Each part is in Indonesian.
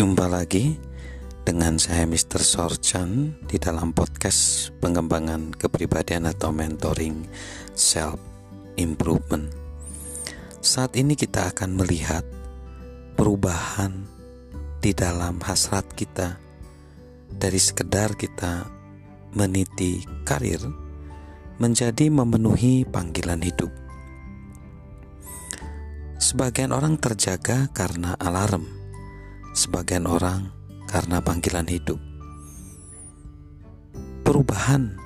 Jumpa lagi dengan saya Mr. Sorchan di dalam podcast pengembangan kepribadian atau mentoring self improvement. Saat ini kita akan melihat perubahan di dalam hasrat kita dari sekedar kita meniti karir menjadi memenuhi panggilan hidup. Sebagian orang terjaga karena alarm, sebagian orang karena panggilan hidup. Perubahan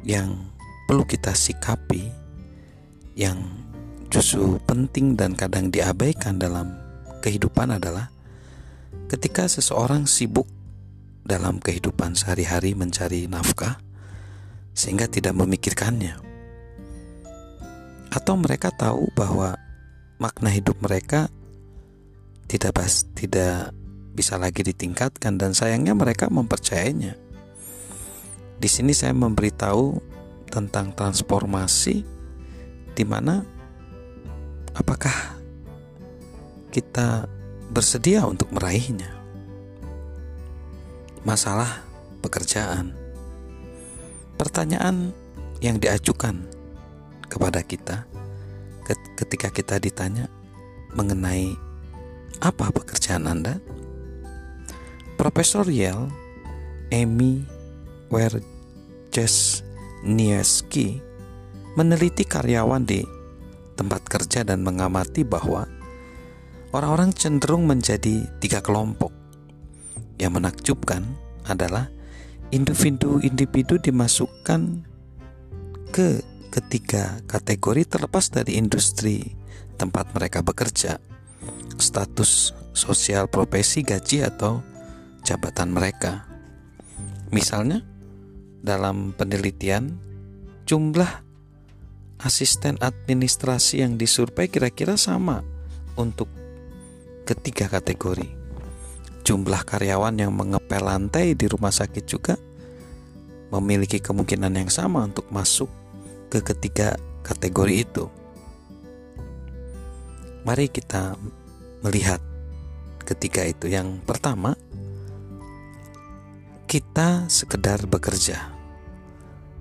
yang perlu kita sikapi, yang justru penting dan kadang diabaikan dalam kehidupan adalah ketika seseorang sibuk dalam kehidupan sehari-hari mencari nafkah sehingga tidak memikirkannya. Atau mereka tahu bahwa makna hidup mereka tidak bas, tidak bisa lagi ditingkatkan dan sayangnya mereka mempercayainya. Di sini saya memberitahu tentang transformasi di mana apakah kita bersedia untuk meraihnya. Masalah pekerjaan. Pertanyaan yang diajukan kepada kita ketika kita ditanya mengenai apa pekerjaan Anda? Profesor Yale Amy Wierczewski meneliti karyawan di tempat kerja dan mengamati bahwa orang-orang cenderung menjadi tiga kelompok. Yang menakjubkan adalah individu-individu dimasukkan ke ketiga kategori terlepas dari industri tempat mereka bekerja, status sosial profesi, gaji atau jabatan mereka. Misalnya, dalam penelitian, jumlah asisten administrasi yang disurvei kira-kira sama untuk ketiga kategori. Jumlah karyawan yang mengepel lantai di rumah sakit juga memiliki kemungkinan yang sama untuk masuk ke ketiga kategori itu. Mari kita melihat ketiga itu. Yang pertama, kita sekedar bekerja.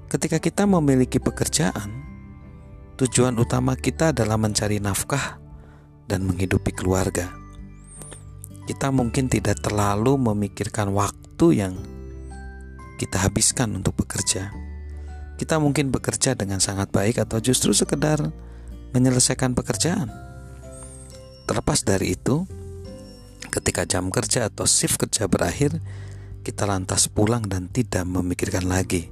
Ketika kita memiliki pekerjaan, tujuan utama kita adalah mencari nafkah dan menghidupi keluarga. Kita mungkin tidak terlalu memikirkan waktu yang kita habiskan untuk bekerja kita mungkin bekerja dengan sangat baik atau justru sekedar menyelesaikan pekerjaan. Terlepas dari itu, ketika jam kerja atau shift kerja berakhir, kita lantas pulang dan tidak memikirkan lagi.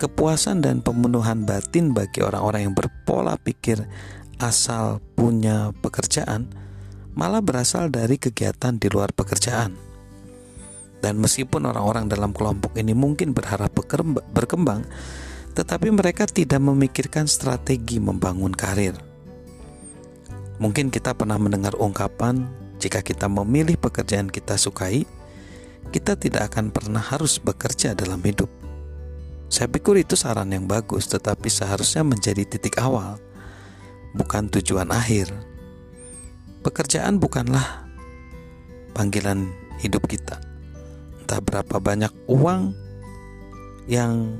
Kepuasan dan pemenuhan batin bagi orang-orang yang berpola pikir asal punya pekerjaan malah berasal dari kegiatan di luar pekerjaan dan meskipun orang-orang dalam kelompok ini mungkin berharap berkembang, tetapi mereka tidak memikirkan strategi membangun karir. Mungkin kita pernah mendengar ungkapan, "Jika kita memilih pekerjaan kita sukai, kita tidak akan pernah harus bekerja dalam hidup." Saya pikir itu saran yang bagus, tetapi seharusnya menjadi titik awal, bukan tujuan akhir. Pekerjaan bukanlah panggilan hidup kita entah berapa banyak uang yang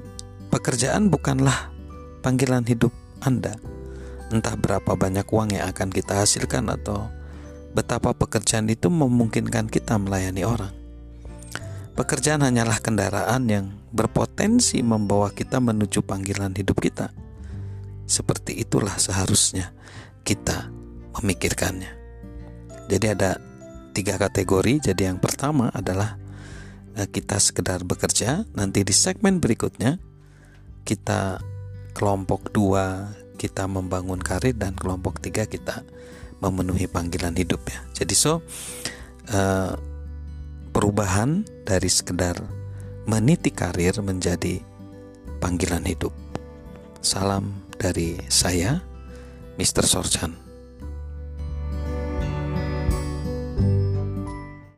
pekerjaan bukanlah panggilan hidup Anda. Entah berapa banyak uang yang akan kita hasilkan atau betapa pekerjaan itu memungkinkan kita melayani orang. Pekerjaan hanyalah kendaraan yang berpotensi membawa kita menuju panggilan hidup kita. Seperti itulah seharusnya kita memikirkannya. Jadi ada tiga kategori. Jadi yang pertama adalah Eh, kita sekedar bekerja. Nanti di segmen berikutnya kita kelompok dua kita membangun karir dan kelompok tiga kita memenuhi panggilan hidup ya. Jadi so uh, perubahan dari sekedar meniti karir menjadi panggilan hidup. Salam dari saya, Mr. Sorchan.